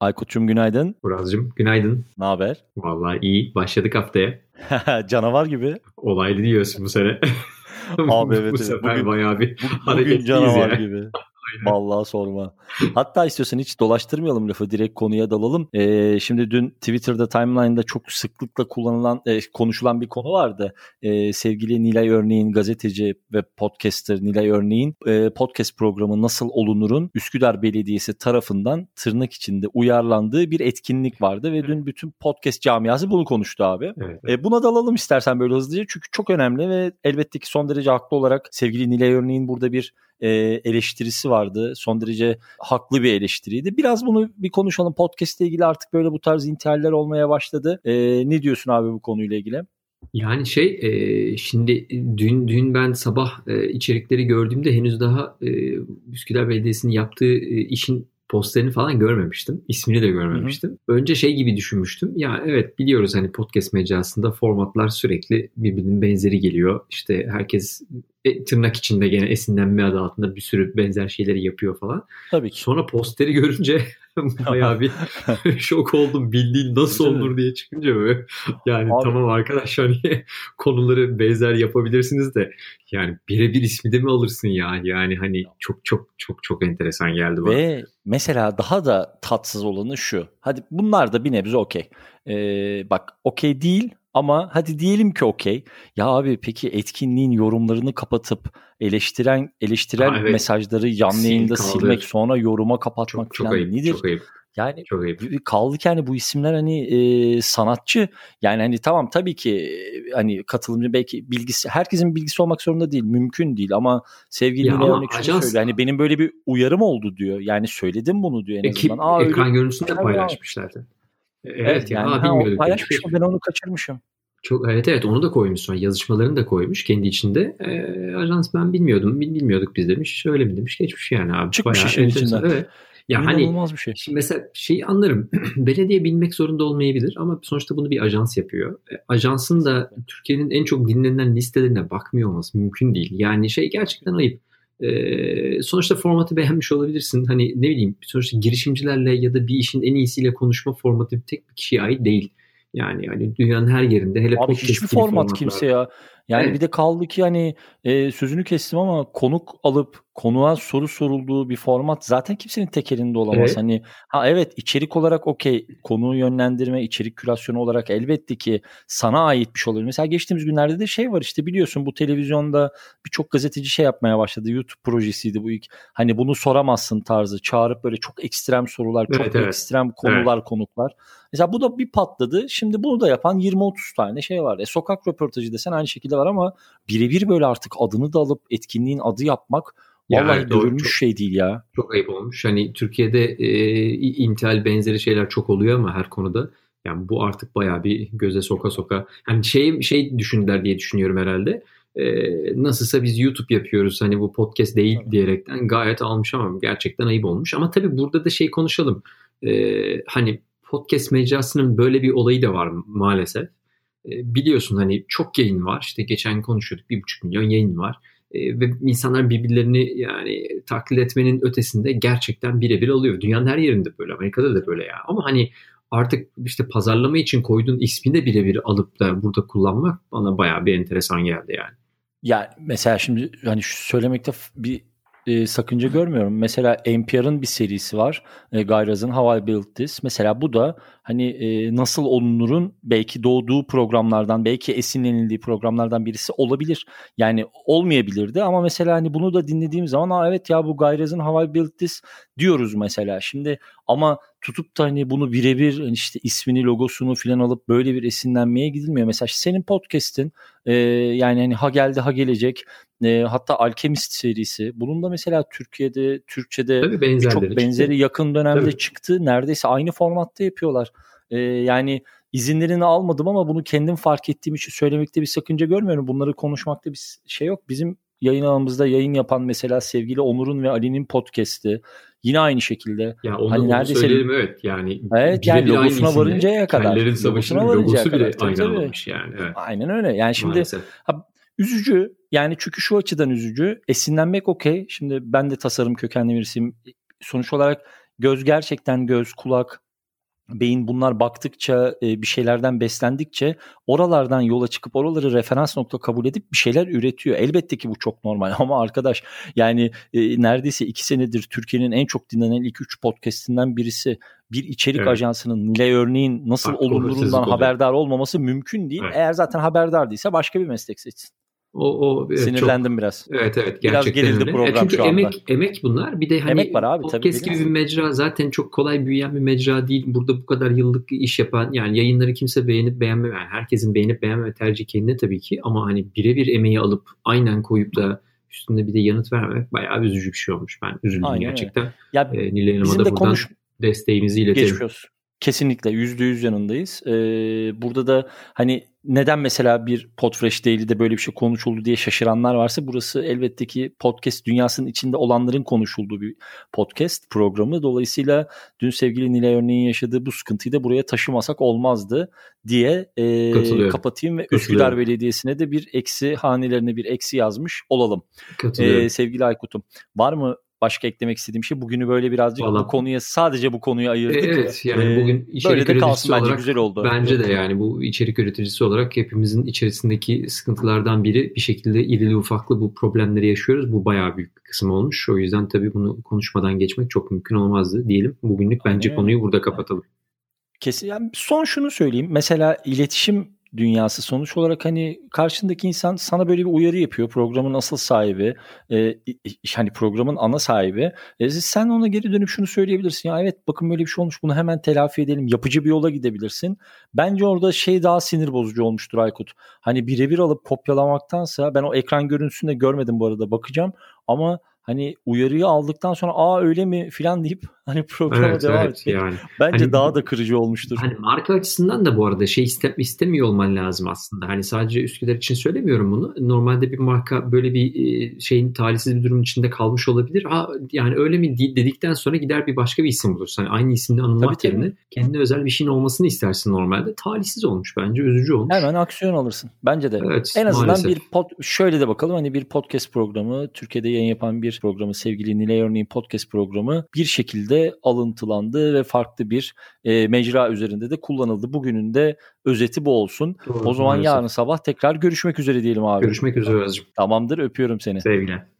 Aykut'cum günaydın. Buraz'cığım günaydın. Ne haber? Vallahi iyi. Başladık haftaya. canavar gibi. Olaylı diyorsun bu sene. Abi evet. bu sefer bugün, bayağı bir bu, bugün canavar ya. gibi. Vallahi sorma. Hatta istiyorsan hiç dolaştırmayalım lafı direkt konuya dalalım. Ee, şimdi dün Twitter'da timeline'da çok sıklıkla kullanılan e, konuşulan bir konu vardı. Ee, sevgili Nilay Örneğin gazeteci ve podcaster Nilay Örneğin e, podcast programı Nasıl Olunur'un Üsküdar Belediyesi tarafından tırnak içinde uyarlandığı bir etkinlik vardı ve dün bütün podcast camiası bunu konuştu abi. Evet, evet. E, buna dalalım istersen böyle hızlıca çünkü çok önemli ve elbette ki son derece haklı olarak sevgili Nilay Örneğin burada bir e, eleştirisi vardı. Son derece haklı bir eleştiriydi. Biraz bunu bir konuşalım. Podcast ile ilgili artık böyle bu tarz intihaller olmaya başladı. E, ne diyorsun abi bu konuyla ilgili? Yani şey e, şimdi dün dün ben sabah e, içerikleri gördüğümde henüz daha e, Üsküdar Belediyesi'nin yaptığı e, işin posterini falan görmemiştim. İsmini de görmemiştim. Hı hı. Önce şey gibi düşünmüştüm. Ya evet biliyoruz hani podcast mecrasında formatlar sürekli birbirinin benzeri geliyor. İşte herkes e, tırnak içinde gene esinlenme adı altında bir sürü benzer şeyleri yapıyor falan. Tabii ki. Sonra posteri görünce bayağı bir şok oldum. Bildiğin nasıl Değil olur mi? diye çıkınca böyle. Yani Abi. tamam arkadaşlar hani konuları benzer yapabilirsiniz de yani birebir ismi de mi alırsın ya? Yani hani çok çok çok çok enteresan geldi bana. Ve mesela daha da tatsız olanı şu. Hadi bunlar da bir nebze okey. Ee, bak okey değil ama hadi diyelim ki okey. Ya abi peki etkinliğin yorumlarını kapatıp eleştiren eleştiren ha, evet. mesajları canlı yayında silmek sonra yoruma kapatmak çok, falan çok ayıp, nedir? Çok ayıp. Yani Çok ayıp. kaldık yani bu isimler hani e, sanatçı yani hani tamam tabii ki e, hani katılımcı belki bilgisi herkesin bilgisi olmak zorunda değil mümkün değil ama sevgili ne örnek şunu söylüyor hani benim böyle bir uyarım oldu diyor yani söyledim bunu diyor en Ekip, azından. Aa, ekran görüntüsünü de paylaşmışlardı. Evet, yani ha, bilmiyorduk. Paylaşmışım ben onu kaçırmışım. Çok evet evet onu da koymuş sonra yazışmalarını da koymuş kendi içinde. E, ajans ben bilmiyordum bilmiyorduk biz demiş. Şöyle mi demiş geçmiş yani abi. Çıkmış Bayağı işin içinden. Evet. Ya İnanılmaz hani bir şey. Şimdi mesela şeyi anlarım. Belediye bilmek zorunda olmayabilir ama sonuçta bunu bir ajans yapıyor. E, ajansın da Türkiye'nin en çok dinlenen listelerine bakmıyor olması mümkün değil. Yani şey gerçekten ayıp. Ee, sonuçta formatı beğenmiş olabilirsin. Hani ne bileyim sonuçta girişimcilerle ya da bir işin en iyisiyle konuşma formatı tek bir kişiye ait değil. Yani hani dünyanın her yerinde hele Abi hiçbir format kimse ya. Yani evet. bir de kaldı ki hani e, sözünü kestim ama konuk alıp konuğa soru sorulduğu bir format zaten kimsenin tek elinde olamaz. Evet. Hani ha evet içerik olarak okey konuğu yönlendirme, içerik kürasyonu olarak elbette ki sana ait bir şey olur. Mesela geçtiğimiz günlerde de şey var işte biliyorsun bu televizyonda birçok gazeteci şey yapmaya başladı. YouTube projesiydi bu ilk. Hani bunu soramazsın tarzı çağırıp böyle çok ekstrem sorular, evet, çok evet. ekstrem konular, evet. konuklar. Mesela bu da bir patladı. Şimdi bunu da yapan 20-30 tane şey var. E, sokak röportajı desen aynı şekilde var ama birebir böyle artık adını da alıp etkinliğin adı yapmak Vallahi yani görülmüş çok, şey değil ya. Çok ayıp olmuş. Hani Türkiye'de e, Intel benzeri şeyler çok oluyor ama her konuda. Yani bu artık bayağı bir göze soka soka. Hani şey şey düşündüler diye düşünüyorum herhalde. E, nasılsa biz YouTube yapıyoruz hani bu podcast değil diyerekten gayet almış ama gerçekten ayıp olmuş. Ama tabii burada da şey konuşalım. E, hani podcast mecrasının böyle bir olayı da var maalesef. E, biliyorsun hani çok yayın var. İşte geçen konuşuyorduk bir buçuk milyon yayın var e, ve insanlar birbirlerini yani taklit etmenin ötesinde gerçekten birebir alıyor. Dünyanın her yerinde böyle. Amerika'da da böyle ya. Ama hani artık işte pazarlama için koyduğun ismi de birebir alıp da burada kullanmak bana bayağı bir enteresan geldi yani. Ya mesela şimdi hani şu söylemekte bir e, sakınca görmüyorum. Mesela NPR'ın bir serisi var. E, Gayraz'ın How I Built This. Mesela bu da hani e, nasıl olunurun belki doğduğu programlardan, belki esinlenildiği programlardan birisi olabilir. Yani olmayabilirdi ama mesela hani bunu da dinlediğim zaman Aa, evet ya bu Gayraz'ın How I Built This diyoruz mesela. Şimdi ama tutup da hani bunu birebir hani işte ismini logosunu filan alıp böyle bir esinlenmeye gidilmiyor. Mesela senin podcast'in e, yani hani ha geldi ha gelecek e, hatta Alchemist serisi bunun da mesela Türkiye'de Türkçe'de çok benzeri çıktı. yakın dönemde Tabii. çıktı. Neredeyse aynı formatta yapıyorlar. E, yani izinlerini almadım ama bunu kendim fark ettiğim için söylemekte bir sakınca görmüyorum. Bunları konuşmakta bir şey yok. Bizim yayın alanımızda yayın yapan mesela sevgili Onur'un ve Ali'nin podcast'i yine aynı şekilde. Ya onu, hani onu neredeyse söyleyelim evet yani. Evet yani logosuna varıncaya kadar. Kellerin Savaşı'nın logosu bile kadar. aynı alınmış yani. Evet. Aynen öyle. Yani şimdi ha, üzücü yani çünkü şu açıdan üzücü. Esinlenmek okey. Şimdi ben de tasarım kökenli birisiyim. Sonuç olarak göz gerçekten göz, kulak, beyin bunlar baktıkça e, bir şeylerden beslendikçe oralardan yola çıkıp oraları referans nokta kabul edip bir şeyler üretiyor. Elbette ki bu çok normal ama arkadaş yani e, neredeyse iki senedir Türkiye'nin en çok dinlenen ilk üç podcastinden birisi bir içerik evet. ajansının Nilay örneğin nasıl Bak, olumluluğundan haberdar olmaması mümkün değil. Evet. Eğer zaten haberdar değilse başka bir meslek seçsin. O, o evet, Sinirlendim çok, biraz. Evet evet gerçekten biraz gerildi öyle. program e çünkü şu anda. emek emek bunlar. Bir de hani emek var abi, podcast tabii, gibi bir mecra zaten çok kolay büyüyen bir mecra değil. Burada bu kadar yıllık iş yapan yani yayınları kimse beğenip beğenme yani herkesin beğenip beğenme tercih kendine tabii ki ama hani birebir emeği alıp aynen koyup da üstünde bir de yanıt vermemek bayağı üzücü bir şey olmuş. Ben üzüldüm Aynen gerçekten. Öyle. Ya, ee, Nilay Hanım'a da buradan konuş... desteğimizi iletelim. Geçmiyoruz. Kesinlikle yüzde yüz yanındayız. Ee, burada da hani neden mesela bir Podfresh Daily'de böyle bir şey konuşuldu diye şaşıranlar varsa burası elbette ki podcast dünyasının içinde olanların konuşulduğu bir podcast programı. Dolayısıyla dün sevgili Nilay örneğin yaşadığı bu sıkıntıyı da buraya taşımasak olmazdı diye e, kapatayım ve Üsküdar Belediyesi'ne de bir eksi hanelerine bir eksi yazmış olalım. Ee, sevgili Aykut'um var mı başka eklemek istediğim şey bugünü böyle birazcık Vallahi, bu konuya sadece bu konuyu ayırdık. Evet yani ee, bugün içerik böyle de kalsın olarak, bence güzel oldu. Bence de yani bu içerik üreticisi olarak hepimizin içerisindeki sıkıntılardan biri bir şekilde irili ufaklı bu problemleri yaşıyoruz. Bu bayağı büyük bir kısım olmuş. O yüzden tabii bunu konuşmadan geçmek çok mümkün olmazdı diyelim. Bugünlük bence Aynen. konuyu burada kapatalım. Kesin. Yani son şunu söyleyeyim. Mesela iletişim dünyası. Sonuç olarak hani karşındaki insan sana böyle bir uyarı yapıyor. Programın asıl sahibi, e, hani programın ana sahibi. E, sen ona geri dönüp şunu söyleyebilirsin. Ya evet bakın böyle bir şey olmuş bunu hemen telafi edelim. Yapıcı bir yola gidebilirsin. Bence orada şey daha sinir bozucu olmuştur Aykut. Hani birebir alıp kopyalamaktansa ben o ekran görüntüsünü de görmedim bu arada bakacağım. Ama hani uyarıyı aldıktan sonra aa öyle mi filan deyip hani programa evet, devam evet, etmek yani. bence hani, daha da kırıcı olmuştur. Hani marka açısından da bu arada şey iste, istemiyor olman lazım aslında. Hani sadece Üsküdar için söylemiyorum bunu. Normalde bir marka böyle bir e, şeyin talihsiz bir durumun içinde kalmış olabilir. Ha yani öyle mi dedikten sonra gider bir başka bir isim bulursun. Hani aynı isimle anılmak tabii, yerine tabii. kendine özel bir şeyin olmasını istersin normalde. Talihsiz olmuş bence. Üzücü olmuş. Hemen aksiyon alırsın. Bence de. Evet, en azından maalesef. bir pod, şöyle de bakalım hani bir podcast programı Türkiye'de yayın yapan bir programı sevgili Nilay Örneğin podcast programı bir şekilde alıntılandı ve farklı bir e, mecra üzerinde de kullanıldı. Bugünün de özeti bu olsun. Doğru, o zaman maalesef. yarın sabah tekrar görüşmek üzere diyelim abi. Görüşmek üzere Özcüm. Tamamdır öpüyorum seni. Sevgiler.